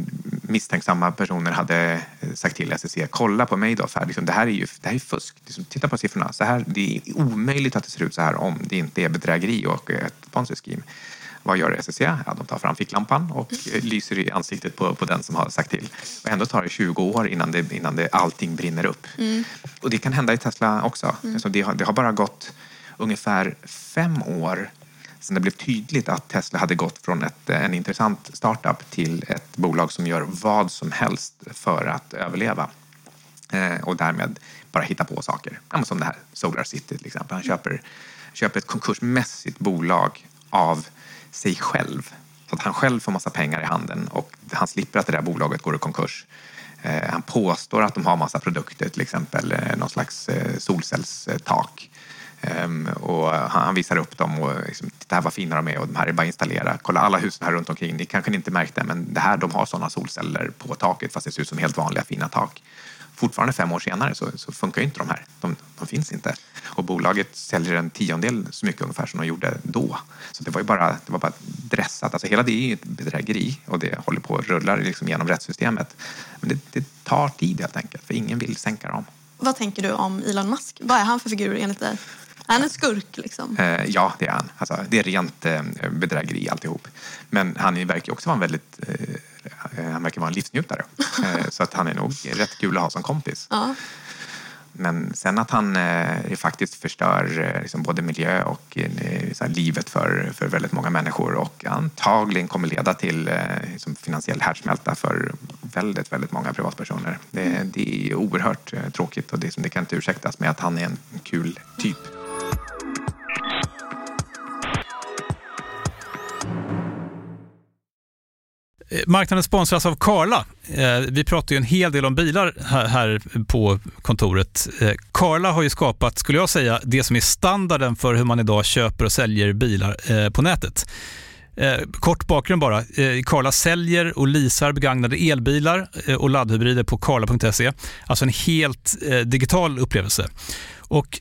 misstänksamma personer hade eh, sagt till SEC kolla på mig då, för liksom, det här är ju det här är fusk. Liksom, titta på siffrorna. Så här, det är omöjligt att det ser ut så här om det inte är bedrägeri och ett ponzi-scheme. Vad gör SEC? Ja, de tar fram ficklampan och eh, lyser i ansiktet på, på den som har sagt till. Och ändå tar det 20 år innan, det, innan det, allting brinner upp. Mm. Och det kan hända i Tesla också. Mm. Alltså det, har, det har bara gått ungefär fem år sen det blev tydligt att Tesla hade gått från ett, eh, en intressant startup till ett bolag som gör vad som helst för att överleva eh, och därmed bara hitta på saker. som det här Solar City till exempel. Han köper, köper ett konkursmässigt bolag av sig själv. Så att han själv får massa pengar i handen och han slipper att det där bolaget går i konkurs. Eh, han påstår att de har massa produkter, till exempel någon slags solcellstak Ehm, och han visar upp dem och liksom, titta här vad fina de är och de här är bara att installera. Kolla alla husen här runt omkring. Ni kanske inte märkte men det här, de har sådana solceller på taket fast det ser ut som helt vanliga fina tak. Fortfarande fem år senare så, så funkar inte de här. De, de finns inte. och bolaget säljer en tiondel så mycket ungefär som de gjorde då. Så det var ju bara, det var bara dressat. Alltså hela det är ju ett bedrägeri och det håller på att rulla liksom genom rättssystemet. Men det, det tar tid helt enkelt, för ingen vill sänka dem. Vad tänker du om Elon Musk? Vad är han för figur enligt dig? Är han en skurk liksom? Eh, ja, det är han. Alltså, det är rent eh, bedrägeri alltihop. Men han verkar också vara en väldigt eh, han verkar vara en livsnjutare. Eh, så att han är nog rätt kul att ha som kompis. Ja. Men sen att han eh, faktiskt förstör eh, liksom både miljö och eh, här, livet för, för väldigt många människor och antagligen kommer leda till eh, liksom finansiell härdsmälta för väldigt, väldigt många privatpersoner. Det, det är oerhört eh, tråkigt och det, det kan inte ursäktas med att han är en kul typ. Eh, marknaden sponsras av Karla. Eh, vi pratar ju en hel del om bilar här- på kontoret. Eh, karla har ju skapat, skulle jag säga, det som är standarden för hur man idag köper och säljer bilar på nätet. Kort bakgrund bara. Karla säljer och leasar begagnade elbilar och laddhybrider på karla.se. Alltså en helt digital upplevelse. Och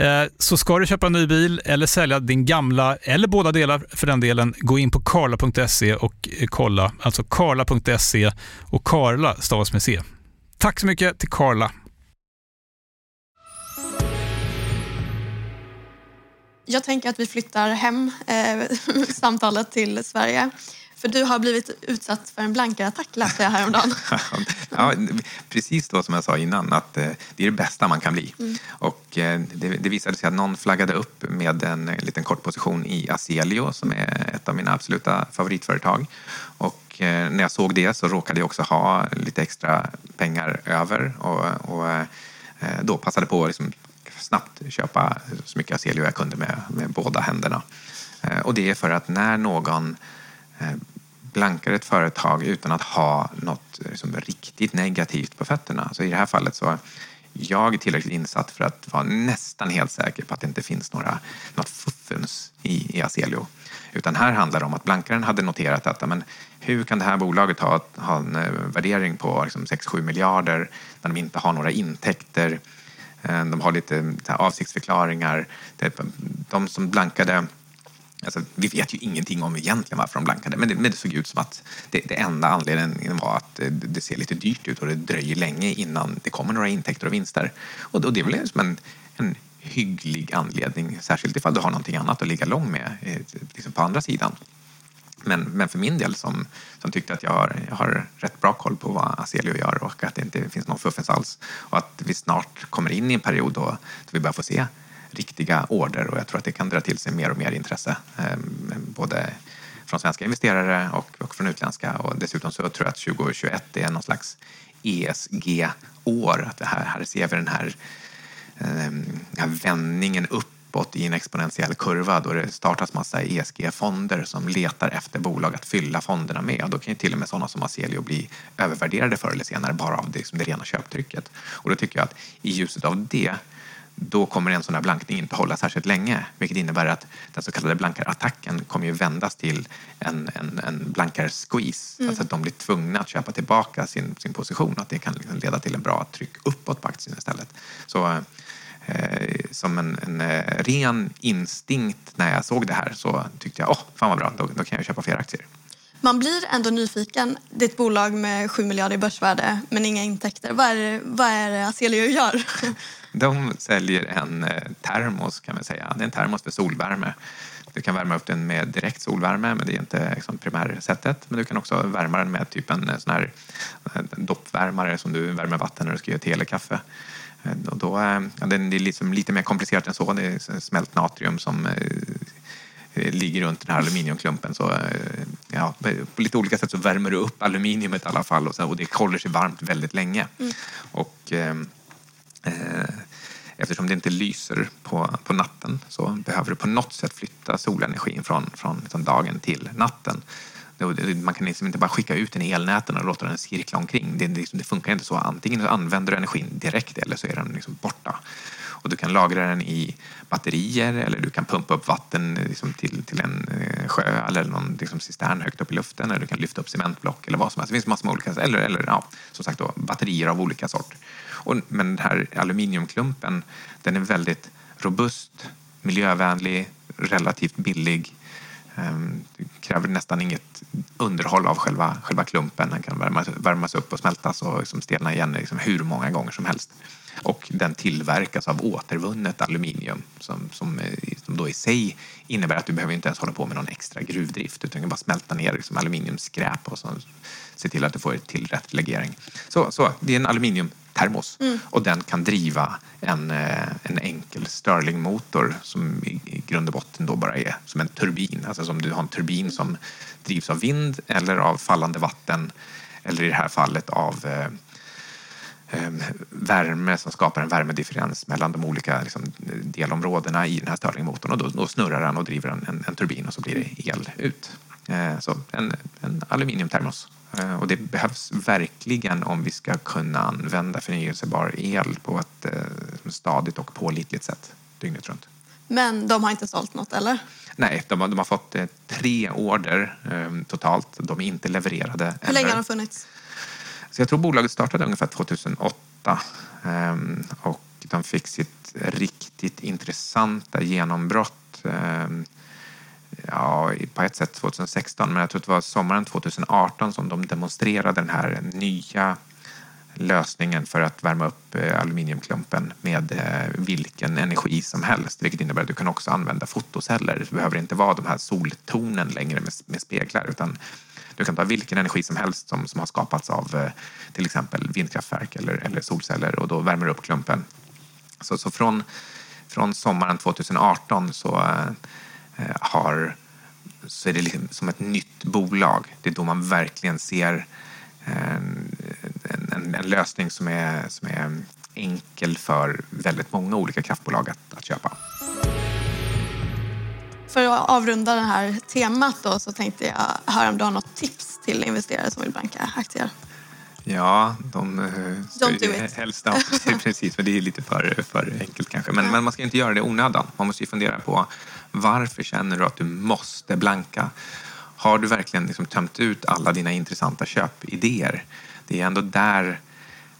Eh, så ska du köpa en ny bil eller sälja din gamla, eller båda delar för den delen, gå in på karla.se och eh, kolla. Alltså karla.se och Karla stavas med C. Tack så mycket till Karla. Jag tänker att vi flyttar hem eh, samtalet till Sverige. För du har blivit utsatt för en blankarattack läste jag häromdagen. ja, precis då som jag sa innan, att eh, det är det bästa man kan bli. Och eh, det, det visade sig att någon flaggade upp med en liten kort position i Aselio som är ett av mina absoluta favoritföretag. Och eh, när jag såg det så råkade jag också ha lite extra pengar över och, och eh, då passade på att liksom snabbt köpa så mycket Aselio jag kunde med, med båda händerna. Eh, Och det är för att när någon eh, blankar ett företag utan att ha något liksom, riktigt negativt på fötterna. Så i det här fallet så är jag tillräckligt insatt för att vara nästan helt säker på att det inte finns några, något fuffens i, i Aselio. Utan här handlar det om att blankaren hade noterat att men, hur kan det här bolaget ha, ha en eh, värdering på liksom, 6-7 miljarder när de inte har några intäkter. Eh, de har lite avsiktsförklaringar. De som blankade Alltså, vi vet ju ingenting om egentligen varför de blankade, men det, men det såg ut som att det, det enda anledningen var att det, det ser lite dyrt ut och det dröjer länge innan det kommer några intäkter och vinster. Och, och det är väl som en, en hygglig anledning, särskilt ifall du har någonting annat att ligga lång med eh, liksom på andra sidan. Men, men för min del som, som tyckte att jag har, jag har rätt bra koll på vad Aselio gör och att det inte finns någon fuffens alls och att vi snart kommer in i en period då, då vi börjar få se riktiga order och jag tror att det kan dra till sig mer och mer intresse ehm, både från svenska investerare och, och från utländska och dessutom så tror jag att 2021 är någon slags ESG-år. Att det här, här ser vi den här, ehm, den här vändningen uppåt i en exponentiell kurva då det startas massa ESG-fonder som letar efter bolag att fylla fonderna med. Och då kan ju till och med sådana som Aselio bli övervärderade förr eller senare bara av det, liksom det rena köptrycket. Och då tycker jag att i ljuset av det då kommer en sån här blankning inte hålla särskilt länge. Vilket innebär att den så kallade blankarattacken kommer ju vändas till en, en, en blankar-squeeze. Alltså att de blir tvungna att köpa tillbaka sin, sin position. Att det kan liksom leda till en bra tryck uppåt på aktien istället. Så eh, som en, en eh, ren instinkt när jag såg det här så tyckte jag, åh, fan vad bra, då, då kan jag köpa fler aktier. Man blir ändå nyfiken. Det är ett bolag med 7 miljarder i börsvärde men inga intäkter. Vad är vad är det Aselio gör? De säljer en eh, termos kan man säga. Det är en termos för solvärme. Du kan värma upp den med direkt solvärme, men det är inte liksom primärsättet. Men du kan också värma den med typ en sån här en doppvärmare som du värmer vatten när du ska göra te eller kaffe. Och då, ja, det är liksom lite mer komplicerat än så. Det är smält natrium som ligger runt den här aluminiumklumpen. Så, ja, på lite olika sätt så värmer du upp aluminiumet i alla fall och, så, och det håller sig varmt väldigt länge. Mm. Och, eh, Eh, eftersom det inte lyser på, på natten så behöver du på något sätt flytta solenergin från, från liksom dagen till natten. Man kan liksom inte bara skicka ut den i elnäten och låta den cirkla omkring. Det, det, det funkar inte så. Antingen använder du energin direkt eller så är den liksom borta. Och du kan lagra den i batterier eller du kan pumpa upp vatten liksom till, till en eh, sjö eller någon liksom cistern högt upp i luften. Eller du kan lyfta upp cementblock eller vad som helst. Det finns massor med olika, eller, eller ja, som sagt då, batterier av olika sort. Och, men den här aluminiumklumpen, den är väldigt robust, miljövänlig, relativt billig. Ehm, det kräver nästan inget underhåll av själva, själva klumpen. Den kan värmas, värmas upp och smältas och liksom stelna igen liksom hur många gånger som helst. Och den tillverkas av återvunnet aluminium som, som, eh, som då i sig innebär att du behöver inte ens hålla på med någon extra gruvdrift utan du kan bara smälta ner liksom aluminiumskräp och så se till att du får till rätt legering. Så, så det är en aluminiumtermos mm. och den kan driva en, eh, en enkel Stirlingmotor som i, grund och botten då bara är som en turbin. Alltså som du har en turbin som drivs av vind eller av fallande vatten eller i det här fallet av eh, värme som skapar en värmedifferens mellan de olika liksom, delområdena i den här Stirlingmotorn och då, då snurrar den och driver en, en, en, turbin och så blir det el ut. Ehm, så en, en aluminiumtermos. Ehm, och det behövs verkligen om vi ska kunna använda förnyelsebar el på ett eh, stadigt och pålitligt sätt dygnet runt. Men de har inte sålt något, eller? Nej, de har, de har fått eh, tre order eh, totalt. De är inte levererade. Hur länge har de funnits? Så jag tror bolaget startade ungefär 2008 ehm, och de fick sitt riktigt intressanta genombrott ehm, ja, på ett sätt 2016, men jag tror att det var sommaren 2018 som de demonstrerade den här nya lösningen för att värma upp eh, aluminiumklumpen med eh, vilken energi som helst. Vilket innebär att du kan också använda fotoceller. Det behöver inte vara de här soltornen längre med, speglar utan du kan ta vilken energi som helst som, som har skapats av eh, till exempel vindkraftverk eller, eller solceller och då värmer du upp klumpen. Så, så från, från sommaren 2018 så eh, eh, har så är det liksom som ett nytt bolag. Det är då man verkligen ser eh, en, en, en lösning som är, som är enkel för väldigt många olika kraftbolag att, att köpa. För att avrunda det här temat då, så tänkte jag höra om du har något tips till investerare som vill blanka aktier. Ja, de eh, do it. helst... Ja, precis, för det är lite för, för enkelt kanske. Men, men man ska inte göra det i onödan. Man måste ju fundera på varför känner du att du måste blanka? Har du verkligen liksom tömt ut alla dina intressanta köpidéer? Det är ändå där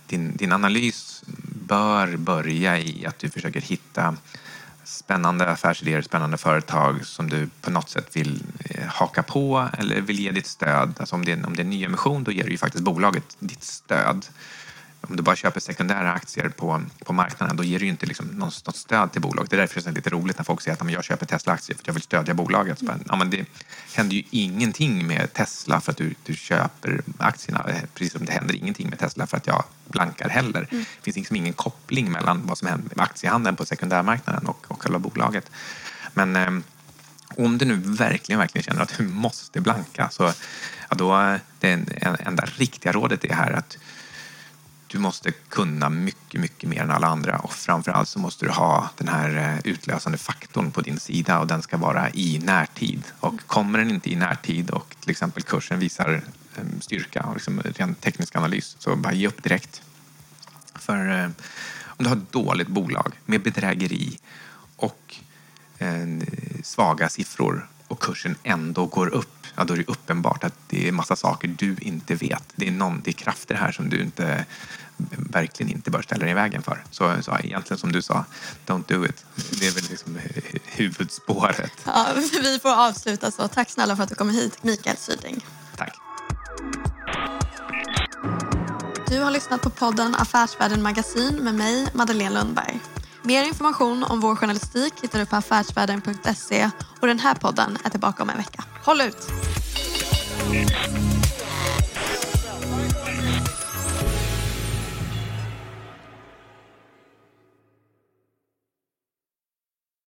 din, din analys bör börja i att du försöker hitta spännande affärsidéer, spännande företag som du på något sätt vill eh, haka på eller vill ge ditt stöd. Alltså om det är, om det är en nyemission då ger du ju faktiskt bolaget ditt stöd om du bara köper sekundära aktier på, på marknaden då ger du inte liksom något, något stöd till bolaget. Det är därför det är lite roligt när folk säger att jag köper Tesla-aktier för att jag vill stödja bolaget. Så ja, men det händer ju ingenting med Tesla för att du, du köper aktierna. Precis som det händer ingenting med Tesla för att jag blankar heller. Mm. Det finns liksom ingen koppling mellan vad som händer med aktiehandeln på sekundärmarknaden och, och själva bolaget. Men eh, om du nu verkligen, verkligen känner att du måste blanka så ja, då det enda riktiga rådet är här att du måste kunna mycket, mycket mer än alla andra och framförallt så måste du ha den här eh, utlösande faktorn på din sida och den ska vara i närtid. Och kommer den inte i närtid och till exempel kursen visar ehm, styrka och liksom ren teknisk analys så bara ge upp direkt. För eh, om du har ett dåligt bolag med bedrägeri och eh, svaga siffror och kursen ändå går upp, ja, då är det uppenbart att det är massa saker du inte vet. Det är, någon, det är krafter här som du inte, verkligen inte bör ställa dig i vägen för. Så, så egentligen som du sa, don't do it. Det är väl liksom huvudspåret. Ja, vi får avsluta så. Tack snälla för att du kom hit, Mikael Syding. Tack. Du har lyssnat på podden Affärsvärlden Magasin med mig, Madeleine Lundberg. Mer information om vår journalistik hittar du på affärsvärlden.se och den här podden är tillbaka om en vecka. Håll ut!